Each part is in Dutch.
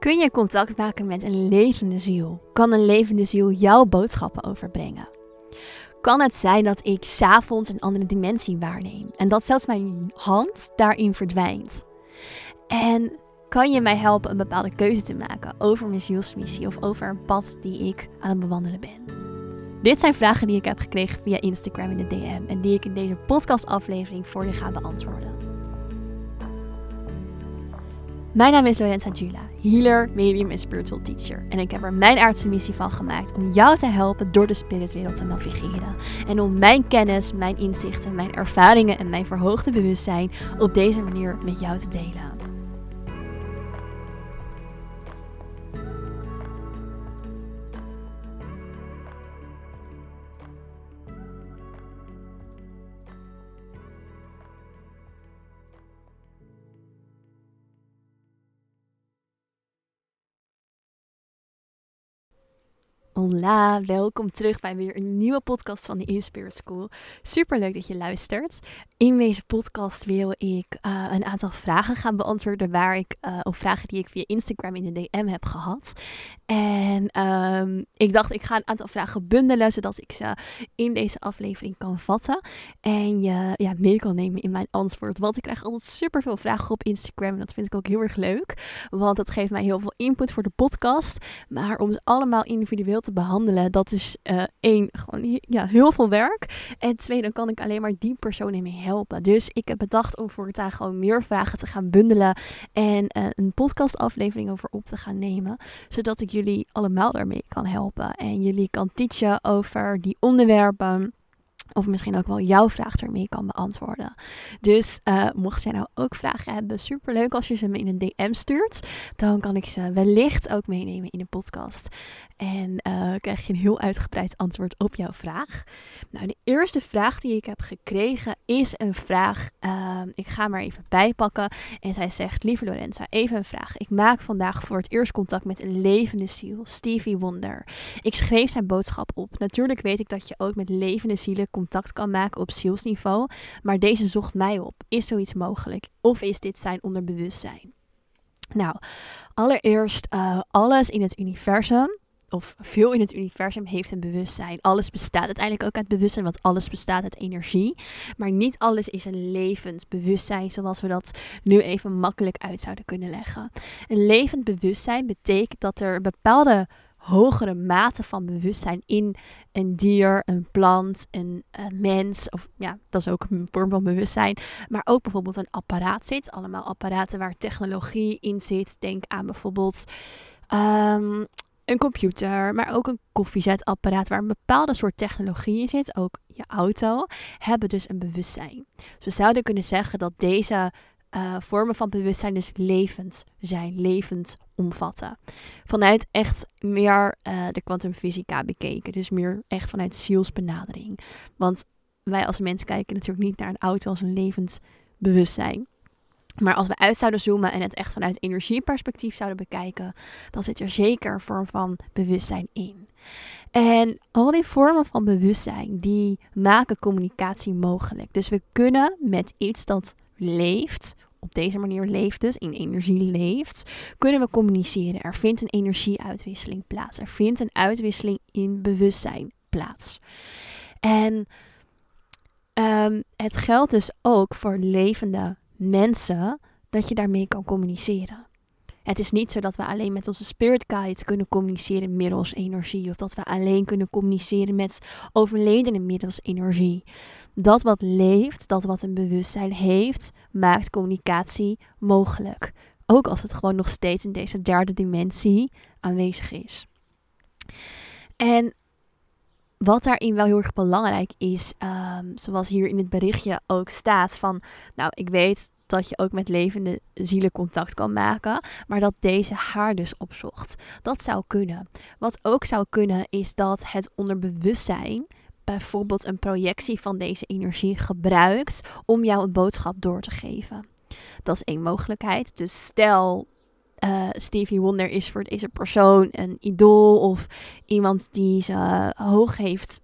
Kun je contact maken met een levende ziel? Kan een levende ziel jouw boodschappen overbrengen? Kan het zijn dat ik s'avonds een andere dimensie waarneem en dat zelfs mijn hand daarin verdwijnt? En kan je mij helpen een bepaalde keuze te maken over mijn zielsmissie of over een pad die ik aan het bewandelen ben? Dit zijn vragen die ik heb gekregen via Instagram in de DM en die ik in deze podcastaflevering voor je ga beantwoorden. Mijn naam is Lorenza Jula, healer, medium en spiritual teacher. En ik heb er mijn aardse missie van gemaakt om jou te helpen door de spiritwereld te navigeren. En om mijn kennis, mijn inzichten, mijn ervaringen en mijn verhoogde bewustzijn op deze manier met jou te delen. Hola, welkom terug bij weer een nieuwe podcast van de E-Spirit School. Super leuk dat je luistert. In deze podcast wil ik uh, een aantal vragen gaan beantwoorden waar ik, uh, of vragen die ik via Instagram in de DM heb gehad. En um, ik dacht, ik ga een aantal vragen bundelen, zodat ik ze in deze aflevering kan vatten. En je ja, mee kan nemen in mijn antwoord. Want ik krijg altijd super veel vragen op Instagram. En dat vind ik ook heel erg leuk. Want dat geeft mij heel veel input voor de podcast. Maar om ze allemaal individueel te behandelen, dat is uh, één, gewoon ja, heel veel werk. En twee, dan kan ik alleen maar die persoon mee helpen. Dus ik heb bedacht om voor het gewoon meer vragen te gaan bundelen en uh, een podcastaflevering over op te gaan nemen. Zodat ik jullie allemaal daarmee kan helpen. En jullie kan teachen over die onderwerpen. Of misschien ook wel jouw vraag ermee kan beantwoorden. Dus uh, mocht jij nou ook vragen hebben, super leuk als je ze me in een DM stuurt. Dan kan ik ze wellicht ook meenemen in de podcast. En uh, krijg je een heel uitgebreid antwoord op jouw vraag. Nou, de eerste vraag die ik heb gekregen is een vraag. Uh, ik ga maar even bijpakken. En zij zegt: Lieve Lorenza, even een vraag. Ik maak vandaag voor het eerst contact met een levende ziel, Stevie Wonder. Ik schreef zijn boodschap op. Natuurlijk weet ik dat je ook met levende zielen contact kan maken op zielsniveau. Maar deze zocht mij op. Is zoiets mogelijk? Of is dit zijn onderbewustzijn? Nou, allereerst, uh, alles in het universum of veel in het universum heeft een bewustzijn. Alles bestaat uiteindelijk ook uit bewustzijn, want alles bestaat uit energie. Maar niet alles is een levend bewustzijn, zoals we dat nu even makkelijk uit zouden kunnen leggen. Een levend bewustzijn betekent dat er bepaalde hogere mate van bewustzijn in een dier, een plant, een, een, mens. Of ja, dat is ook een vorm van bewustzijn. Maar ook bijvoorbeeld een apparaat zit. Allemaal apparaten waar technologie in zit. Denk aan bijvoorbeeld. Um, een computer, maar ook een koffiezetapparaat waar een bepaalde soort technologie in zit, ook je auto, hebben dus een bewustzijn. Dus we zouden kunnen zeggen dat deze uh, vormen van bewustzijn dus levend zijn, levend omvatten. Vanuit echt meer uh, de kwantumfysica bekeken, dus meer echt vanuit zielsbenadering. Want wij als mens kijken natuurlijk niet naar een auto als een levend bewustzijn. Maar als we uit zouden zoomen en het echt vanuit energieperspectief zouden bekijken, dan zit er zeker een vorm van bewustzijn in. En al die vormen van bewustzijn, die maken communicatie mogelijk. Dus we kunnen met iets dat leeft, op deze manier leeft dus, in energie leeft, kunnen we communiceren. Er vindt een energieuitwisseling plaats. Er vindt een uitwisseling in bewustzijn plaats. En um, het geldt dus ook voor levende mensen dat je daarmee kan communiceren. Het is niet zo dat we alleen met onze spirit guides kunnen communiceren middels energie. Of dat we alleen kunnen communiceren met overledenen middels energie. Dat wat leeft, dat wat een bewustzijn heeft, maakt communicatie mogelijk. Ook als het gewoon nog steeds in deze derde dimensie aanwezig is. En wat daarin wel heel erg belangrijk is, um, zoals hier in het berichtje ook staat, van nou, ik weet dat je ook met levende zielen contact kan maken, maar dat deze haar dus opzocht. Dat zou kunnen. Wat ook zou kunnen is dat het onderbewustzijn bijvoorbeeld een projectie van deze energie gebruikt om jou een boodschap door te geven. Dat is één mogelijkheid. Dus stel uh, Stevie Wonder is voor deze persoon een idool of iemand die ze hoog heeft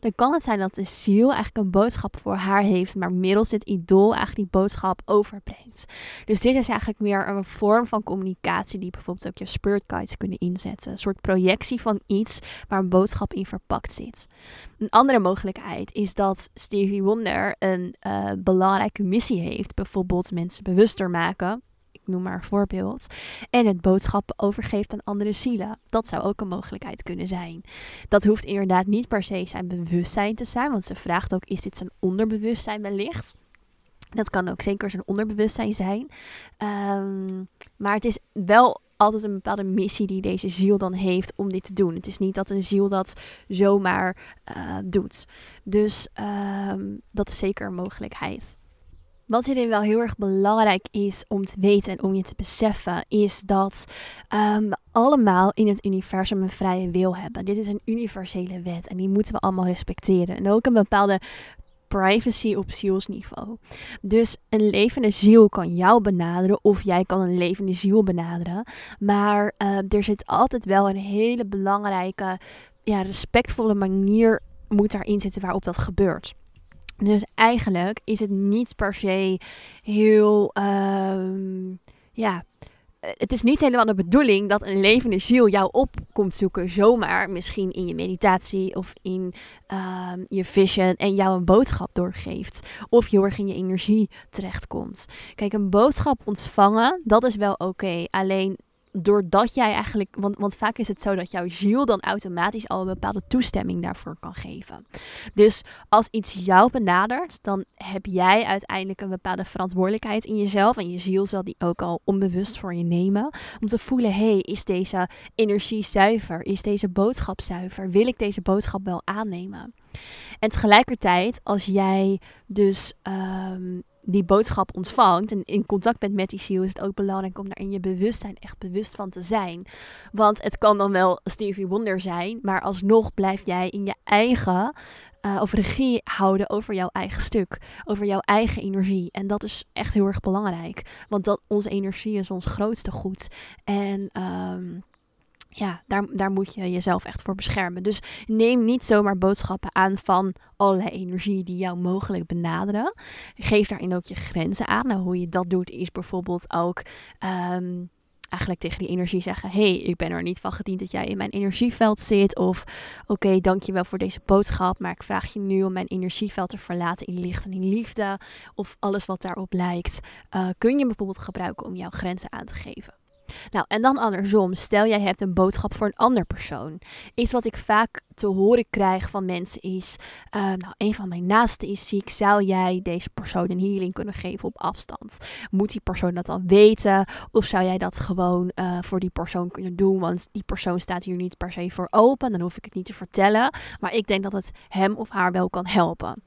dan kan het zijn dat de ziel eigenlijk een boodschap voor haar heeft, maar middels dit idool eigenlijk die boodschap overbrengt. Dus dit is eigenlijk meer een vorm van communicatie die bijvoorbeeld ook je spirit guides kunnen inzetten. Een soort projectie van iets waar een boodschap in verpakt zit. Een andere mogelijkheid is dat Stevie Wonder een uh, belangrijke missie heeft, bijvoorbeeld mensen bewuster maken noem maar een voorbeeld, en het boodschappen overgeeft aan andere zielen. Dat zou ook een mogelijkheid kunnen zijn. Dat hoeft inderdaad niet per se zijn bewustzijn te zijn, want ze vraagt ook: is dit zijn onderbewustzijn wellicht? Dat kan ook zeker zijn onderbewustzijn zijn. Ehm, maar het is wel altijd een bepaalde missie die deze ziel dan heeft om dit te doen. Het is niet dat een ziel dat zomaar uh, doet. Dus ehm, dat is zeker een mogelijkheid. Wat hierin wel heel erg belangrijk is om te weten en om je te beseffen, is dat um, we allemaal in het universum een vrije wil hebben. Dit is een universele wet en die moeten we allemaal respecteren. En ook een bepaalde privacy op zielsniveau. Dus een levende ziel kan jou benaderen of jij kan een levende ziel benaderen. Maar uh, er zit altijd wel een hele belangrijke, ja, respectvolle manier moet daarin zitten waarop dat gebeurt. Dus eigenlijk is het niet per se heel, uh, ja, het is niet helemaal de bedoeling dat een levende ziel jou op komt zoeken, zomaar misschien in je meditatie of in uh, je vision en jou een boodschap doorgeeft. Of heel erg in je energie terechtkomt. Kijk, een boodschap ontvangen, dat is wel oké. Alleen doordat jij eigenlijk, want, want vaak is het zo dat jouw ziel dan automatisch al een bepaalde toestemming daarvoor kan geven. Dus als iets jou benadert, dan heb jij uiteindelijk een bepaalde verantwoordelijkheid in jezelf. En je ziel zal die ook al onbewust voor je nemen. Om te voelen, hey, is deze energie zuiver? Is deze boodschap zuiver? Wil ik deze boodschap wel aannemen? En tegelijkertijd, als jij dus um, die boodschap ontvangt en in contact bent met die ziel, is het ook belangrijk om daar in je bewustzijn echt bewust van te zijn. Want het kan dan wel Stevie Wonder zijn, maar alsnog blijf jij in je eigen uh, of regie houden over jouw eigen stuk, over jouw eigen energie. En dat is echt heel erg belangrijk, want dat, onze energie is ons grootste goed. En um, ja, daar, daar moet je jezelf echt voor beschermen. Dus neem niet zomaar boodschappen aan van allerlei energie die jou mogelijk benaderen. Geef daarin ook je grenzen aan. Nou, hoe je dat doet is bijvoorbeeld ook um, eigenlijk tegen die energie zeggen: hey, ik ben er niet van gediend dat jij in mijn energieveld zit. Of oké, okay, dankjewel voor deze boodschap, maar ik vraag je nu om mijn energieveld te verlaten in licht en in liefde. Of alles wat daarop lijkt. Uh, kun je bijvoorbeeld gebruiken om jouw grenzen aan te geven. Nou, en dan andersom. Stel jij hebt een boodschap voor een ander persoon. Iets wat ik vaak te horen krijg van mensen is: uh, Nou, een van mijn naasten is ziek. Zou jij deze persoon een healing kunnen geven op afstand? Moet die persoon dat dan weten? Of zou jij dat gewoon uh, voor die persoon kunnen doen? Want die persoon staat hier niet per se voor open. Dan hoef ik het niet te vertellen. Maar ik denk dat het hem of haar wel kan helpen.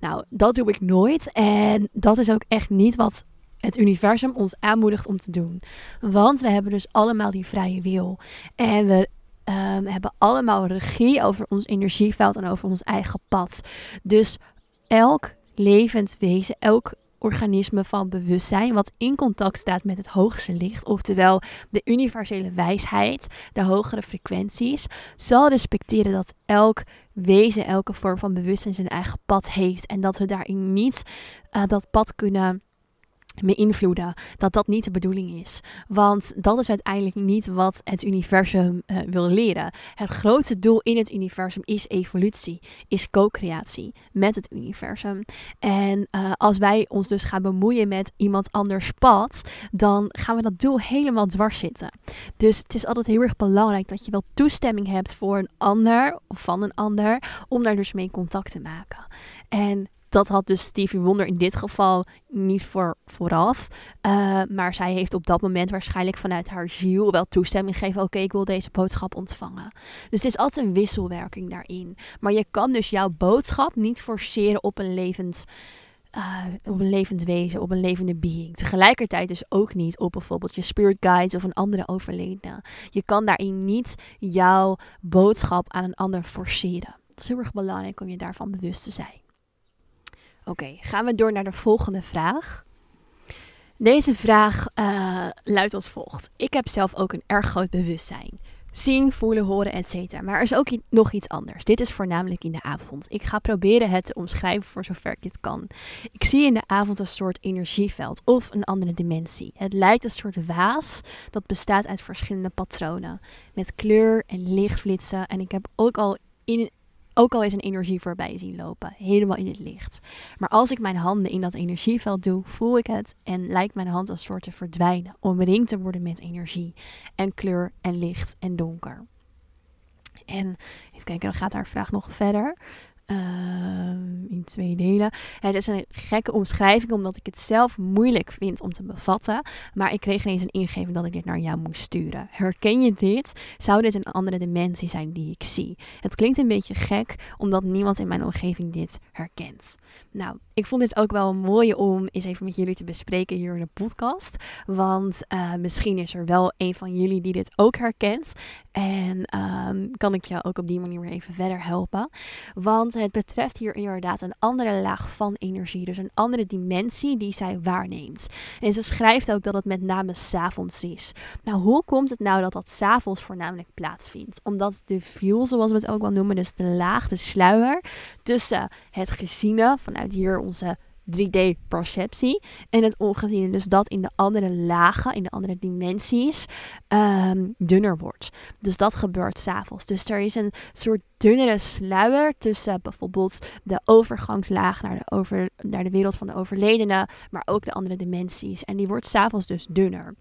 Nou, dat doe ik nooit. En dat is ook echt niet wat het universum ons aanmoedigt om te doen. Want we hebben dus allemaal die vrije wil. En we um, hebben allemaal regie over ons energieveld en over ons eigen pad. Dus elk levend wezen, elk organisme van bewustzijn wat in contact staat met het hoogste licht, oftewel de universele wijsheid, de hogere frequenties, zal respecteren dat elk wezen, elke vorm van bewustzijn zijn eigen pad heeft en dat we daarin niet uh, dat pad kunnen beïnvloeden. Dat dat niet de bedoeling is. Want dat is uiteindelijk niet wat het universum uh, wil leren. Het grootste doel in het universum is evolutie, is co-creatie met het universum. En uh, als wij ons dus gaan bemoeien met iemand anders pad, dan gaan we dat doel helemaal dwars zitten. Dus het is altijd heel erg belangrijk dat je wel toestemming hebt voor een ander of van een ander om daar dus mee contact te maken. En dat had dus Stevie Wonder in dit geval niet voor, vooraf. Uh, maar zij heeft op dat moment waarschijnlijk vanuit haar ziel wel toestemming gegeven. Oké, ik wil deze boodschap ontvangen. Dus het is altijd een wisselwerking daarin. Maar je kan dus jouw boodschap niet forceren op een levend. Uh, op een levend wezen, op een levende being. Tegelijkertijd dus ook niet op bijvoorbeeld je spirit guides of een andere overledene. Je kan daarin niet jouw boodschap aan een ander forceren. Het is heel erg belangrijk om je daarvan bewust te zijn. Oké, gaan we door naar de volgende vraag. Deze vraag uh, luidt als volgt. Ik heb zelf ook een erg groot bewustzijn. zien, voelen, horen, etc. Maar er is ook nog iets anders. Dit is voornamelijk in de avond. Ik ga proberen het te omschrijven voor zover ik dit kan. Ik zie in de avond een soort energieveld of een andere dimensie. Het lijkt een soort waas dat bestaat uit verschillende patronen. Met kleur en lichtflitsen. En ik heb ook al in, ook al is een energie voorbij zien lopen, helemaal in het licht. Maar als ik mijn handen in dat energieveld doe, voel ik het en lijkt mijn hand een soort te verdwijnen, omringd te worden met energie en kleur en licht en donker. En even kijken, dan gaat haar vraag nog verder. Ehm, twee delen. Het is een gekke omschrijving, omdat ik het zelf moeilijk vind om te bevatten. Maar ik kreeg ineens een ingeving dat ik dit naar jou moest sturen. Herken je dit? Zou dit een andere dimensie zijn die ik zie? Het klinkt een beetje gek, omdat niemand in mijn omgeving dit herkent. Nou, ik vond dit ook wel mooi om eens even met jullie te bespreken hier in de podcast. Want uh, misschien is er wel een van jullie die dit ook herkent. En um, kan ik jou ook op die manier even verder helpen. Want het betreft hier inderdaad een andere laag van energie. Dus een andere dimensie die zij waarneemt. En ze schrijft ook dat het met name s'avonds is. Nou, hoe komt het nou dat dat s'avonds voornamelijk plaatsvindt? Omdat de view, zoals we het ook wel noemen, dus de laag, de sluier tussen het geziene vanuit hier onze 3D-perceptie en het ongeziene. Dus dat in de andere lagen, in de andere dimensies, ehm, dunner wordt. Dus dat gebeurt s'avonds. Dus er is een soort dunnere sluier tussen bijvoorbeeld de overgangslaag naar de, over, naar de wereld van de overledenen, maar ook de andere dimensies. En die wordt s'avonds dus dunner.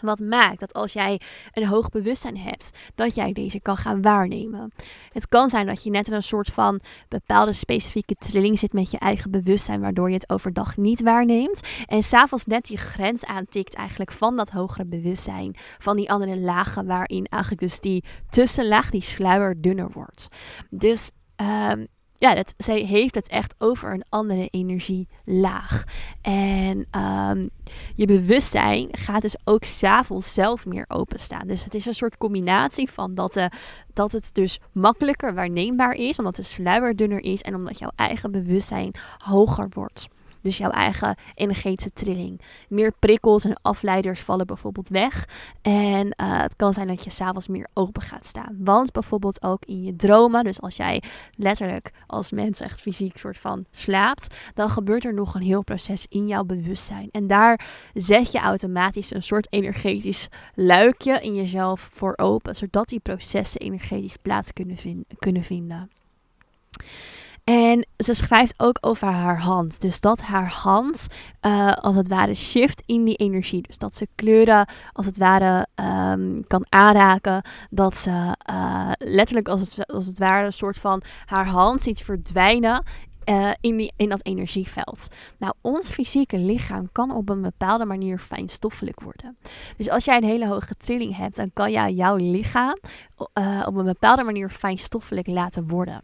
Wat maakt dat als jij een hoog bewustzijn hebt, dat jij deze kan gaan waarnemen. Het kan zijn dat je net in een soort van bepaalde specifieke trilling zit met je eigen bewustzijn, waardoor je het overdag niet waarneemt. En s'avonds net die grens aantikt eigenlijk van dat hogere bewustzijn, van die andere lagen waarin eigenlijk dus die tussenlaag, die sluier dunner wordt. Dus um, ja, dat, zij heeft het echt over een andere energielaag. En um, je bewustzijn gaat dus ook s'avonds zelf meer openstaan. Dus het is een soort combinatie van dat, de, dat het dus makkelijker waarneembaar is, omdat de sluier dunner is en omdat jouw eigen bewustzijn hoger wordt. Dus jouw eigen energetische trilling. Meer prikkels en afleiders vallen bijvoorbeeld weg. En uh, het kan zijn dat je s'avonds meer open gaat staan. Want bijvoorbeeld ook in je dromen, dus als jij letterlijk als mens echt fysiek soort van slaapt, dan gebeurt er nog een heel proces in jouw bewustzijn. En daar zet je automatisch een soort energetisch luikje in jezelf voor open, zodat die processen energetisch plaats kunnen, kunnen vinden. En ze schrijft ook over haar hand. Dus dat haar hand uh, als het ware shift in die energie. Dus dat ze kleuren als het ware um, kan aanraken. Dat ze uh, letterlijk als het, als het ware een soort van haar hand ziet verdwijnen uh, in, die, in dat energieveld. Nou, ons fysieke lichaam kan op een bepaalde manier fijnstoffelijk worden. Dus als jij een hele hoge trilling hebt, dan kan jij jouw lichaam op een bepaalde manier fijnstoffelijk laten worden.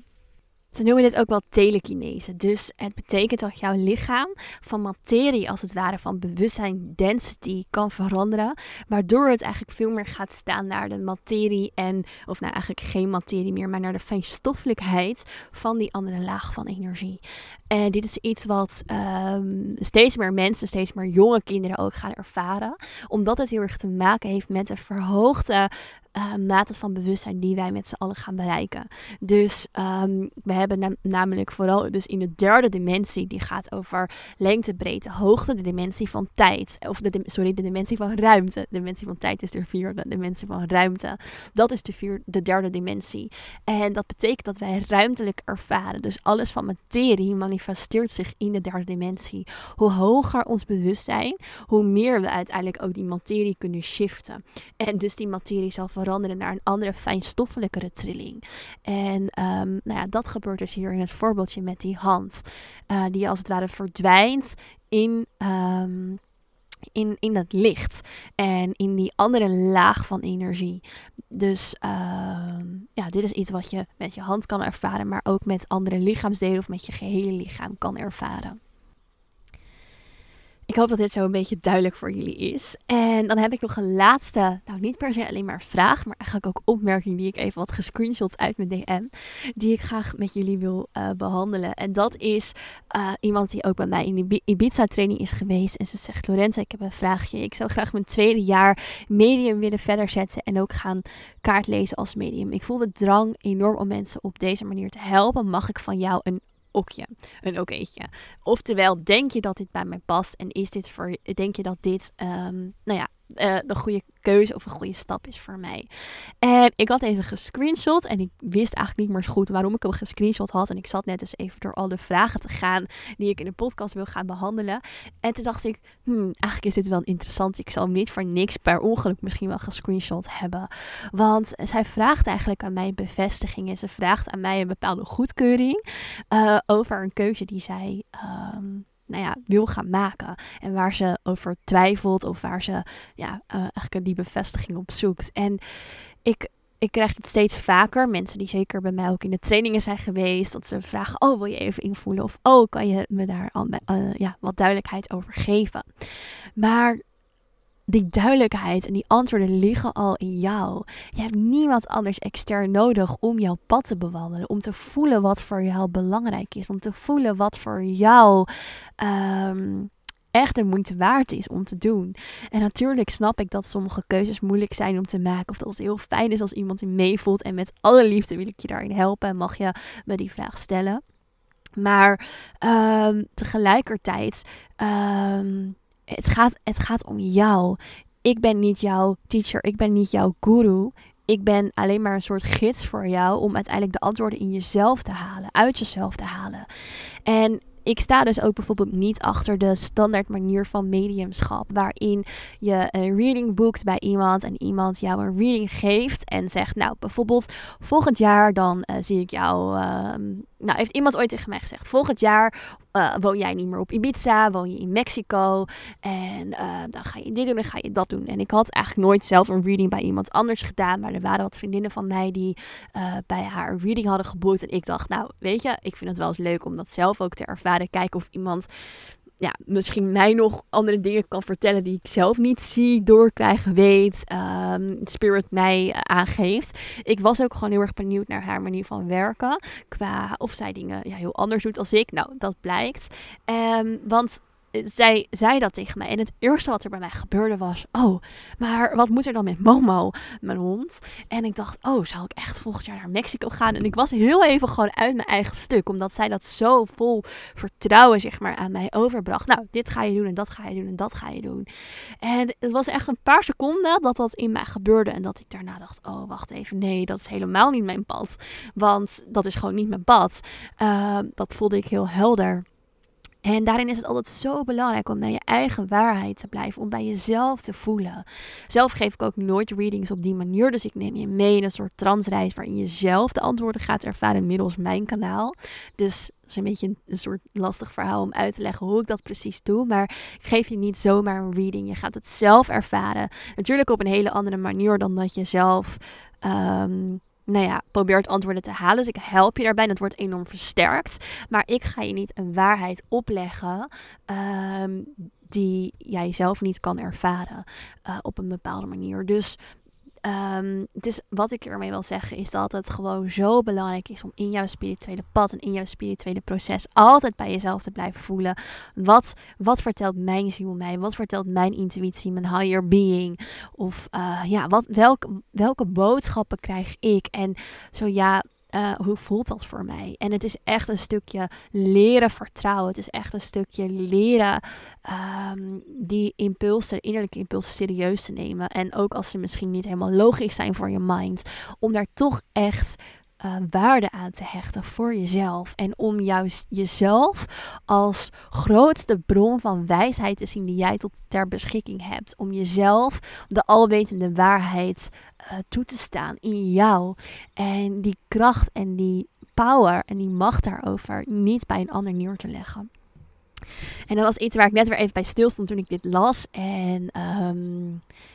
Ze noemen dit ook wel telekinese. Dus het betekent dat jouw lichaam van materie, als het ware van bewustzijn, density, kan veranderen. Waardoor het eigenlijk veel meer gaat staan naar de materie en, of nou eigenlijk geen materie meer, maar naar de fijnstoffelijkheid van die andere laag van energie. En dit is iets wat um, steeds meer mensen, steeds meer jonge kinderen ook gaan ervaren. Omdat het heel erg te maken heeft met een verhoogde uh, mate van bewustzijn die wij met z'n allen gaan bereiken. Dus um, we hebben namelijk vooral dus in de derde dimensie, die gaat over lengte, breedte, hoogte, de dimensie van tijd. Of de, sorry, de dimensie van ruimte. De dimensie van tijd is de vierde, de dimensie van ruimte. Dat is de, vier, de derde dimensie. En dat betekent dat wij ruimtelijk ervaren. Dus alles van materie manifesteert zich in de derde dimensie. Hoe hoger ons bewustzijn, hoe meer we uiteindelijk ook die materie kunnen shiften. En dus die materie zal veranderen naar een andere fijnstoffelijkere trilling. En um, nou ja, dat gebeurt dus hier in het voorbeeldje met die hand. Uh, die als het ware verdwijnt in. Um, in, in het licht en in die andere laag van energie. Dus uh, ja, dit is iets wat je met je hand kan ervaren, maar ook met andere lichaamsdelen of met je gehele lichaam kan ervaren. Ik hoop dat dit zo een beetje duidelijk voor jullie is. En dan heb ik nog een laatste, nou niet per se alleen maar vraag, maar eigenlijk ook opmerking die ik even wat gescreenshot uit mijn DM, die ik graag met jullie wil uh, behandelen. En dat is uh, iemand die ook bij mij in de Ibiza training is geweest. En ze zegt, Lorenza, ik heb een vraagje. Ik zou graag mijn tweede jaar medium willen verder zetten en ook gaan kaartlezen als medium. Ik voel de drang enorm om mensen op deze manier te helpen. Mag ik van jou een okje, een okéetje. Oftewel, denk je dat dit bij mij past en is dit voor, denk je dat dit, um, nou ja, uh, de goede keuze of een goede stap is voor mij. En ik had even gescreenshot en ik wist eigenlijk niet meer zo goed waarom ik hem gescreenshot had. En ik zat net dus even door al de vragen te gaan die ik in de podcast wil gaan behandelen. En toen dacht ik, hmm, eigenlijk is dit wel interessant. Ik zal hem niet voor niks per ongeluk misschien wel gescreenshot hebben. Want zij vraagt eigenlijk aan mij bevestiging en ze vraagt aan mij een bepaalde goedkeuring uh, over een keuze die zij... Um, nou ja, wil gaan maken. En waar ze over twijfelt of waar ze ja, uh, eigenlijk die bevestiging op zoekt. En ik, ik krijg het steeds vaker. Mensen die zeker bij mij ook in de trainingen zijn geweest. Dat ze vragen, oh wil je even invoelen? Of oh kan je me daar al, uh, ja, wat duidelijkheid over geven? Maar die duidelijkheid en die antwoorden liggen al in jou. Je hebt niemand anders extern nodig om jouw pad te bewandelen. Om te voelen wat voor jou belangrijk is. Om te voelen wat voor jou um, echt de moeite waard is om te doen. En natuurlijk snap ik dat sommige keuzes moeilijk zijn om te maken. Of dat het heel fijn is als iemand je meevoelt. En met alle liefde wil ik je daarin helpen. En mag je me die vraag stellen. Maar um, tegelijkertijd. Um, het gaat, het gaat om jou. Ik ben niet jouw teacher, ik ben niet jouw guru. Ik ben alleen maar een soort gids voor jou om uiteindelijk de antwoorden in jezelf te halen, uit jezelf te halen. En ik sta dus ook bijvoorbeeld niet achter de standaard manier van mediumschap, waarin je een reading boekt bij iemand en iemand jou een reading geeft en zegt, nou bijvoorbeeld volgend jaar dan uh, zie ik jou, uh, nou heeft iemand ooit tegen mij gezegd, volgend jaar uh, woon jij niet meer op Ibiza, woon je in Mexico en dan ga je dit doen en ga je dat doen. En ik had eigenlijk nooit zelf een reading bij iemand anders gedaan, maar er waren wat vriendinnen van mij die bij haar een reading hadden geboekt en ik dacht, nou weet je, ik vind het wel eens leuk om dat zelf ook te ervaren Kijken of iemand ja, misschien mij nog andere dingen kan vertellen die ik zelf niet zie, doorkrijgen, weet, um, Spirit mij aangeeft. Ik was ook gewoon heel erg benieuwd naar haar manier van werken. Qua of zij dingen ja, heel anders doet als ik. Nou, dat blijkt. Um, want zij zei dat tegen mij. En het eerste wat er bij mij gebeurde was: Oh, maar wat moet er dan met Momo, mijn hond? En ik dacht: Oh, zou ik echt volgend jaar naar Mexico gaan? En ik was heel even gewoon uit mijn eigen stuk, omdat zij dat zo vol vertrouwen, zeg maar, aan mij overbracht. Nou, dit ga je doen en dat ga je doen en dat ga je doen. En het was echt een paar seconden dat dat in mij gebeurde. En dat ik daarna dacht: Oh, wacht even. Nee, dat is helemaal niet mijn pad. Want dat is gewoon niet mijn pad. Uh, dat voelde ik heel helder. En daarin is het altijd zo belangrijk om naar je eigen waarheid te blijven, om bij jezelf te voelen. Zelf geef ik ook nooit readings op die manier, dus ik neem je mee in een soort transreis waarin je zelf de antwoorden gaat ervaren middels mijn kanaal. Dus het is een beetje een, soort lastig verhaal om uit te leggen hoe ik dat precies doe. Maar ik geef je niet zomaar een reading. Je gaat het zelf ervaren. Natuurlijk op een hele andere manier dan dat je zelf. Um, nou ja, probeert antwoorden te halen. Dus ik help je daarbij. Dat wordt enorm versterkt. Maar ik ga je niet een waarheid opleggen. Um, die jij zelf niet kan ervaren uh, op een bepaalde manier. Dus Dus wat ik ermee wil zeggen is dat het gewoon zo belangrijk is om in jouw spirituele pad en in jouw spirituele proces altijd bij jezelf te blijven voelen. Wat, wat vertelt mijn ziel mij? Wat vertelt mijn intuïtie, mijn higher being? Of uh, ja, wat, welke, welke boodschappen krijg ik? En zo ja, uh, hoe voelt dat voor mij? En het is echt een stukje leren vertrouwen. Het is echt een stukje leren um, die impulsen, innerlijke impulsen serieus te nemen. En ook als ze misschien niet helemaal logisch zijn voor je mind, om daar toch echt uh, waarde aan te hechten voor jezelf. En om juist jezelf als grootste bron van wijsheid te zien die jij tot ter beschikking hebt. Om jezelf de alwetende waarheid uh, toe te staan in jou. En die kracht en die power en die macht daarover niet bij een ander neer te leggen. En dat was iets waar ik net weer even bij stilstond toen ik dit las. En ehm,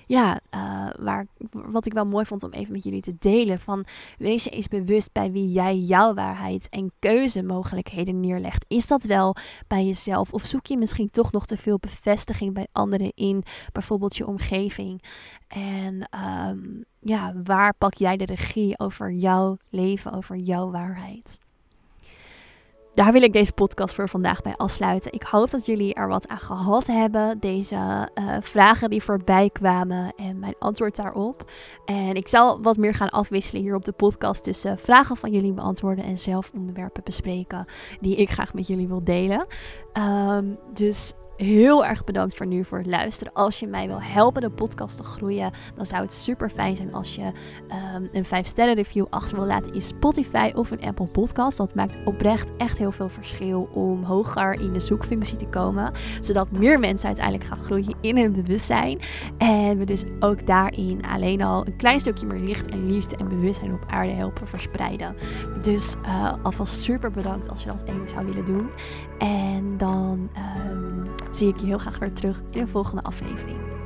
ja, uh, waar, wat ik wel mooi vond om even met jullie te delen. Van wees je eens bewust bij wie jij jouw waarheid en keuzemogelijkheden neerlegt. Is dat wel bij jezelf? Of zoek je misschien toch nog te veel bevestiging bij anderen in bijvoorbeeld je omgeving? En um, ja, waar pak jij de regie over jouw leven, over jouw waarheid? Daar wil ik deze podcast voor vandaag bij afsluiten. Ik hoop dat jullie er wat aan gehad hebben. Deze uh, vragen die voorbij kwamen en mijn antwoord daarop. En ik zal wat meer gaan afwisselen hier op de podcast tussen vragen van jullie beantwoorden en zelf onderwerpen bespreken die ik graag met jullie wil delen. Um, dus heel erg bedankt voor nu voor het luisteren. Als je mij wil helpen de podcast te groeien, dan zou het super fijn zijn als je um, een 5 sterren review achter wil laten in Spotify of een Apple Podcast. Dat maakt oprecht echt heel veel verschil om hoger in de zoekfunctie te komen, zodat meer mensen uiteindelijk gaan groeien in hun bewustzijn en we dus ook daarin alleen al een klein stukje meer licht en liefde en bewustzijn op aarde helpen verspreiden. Dus uh, alvast super bedankt als je dat even zou willen doen. En dan um, zie ik je heel graag weer terug in de volgende aflevering.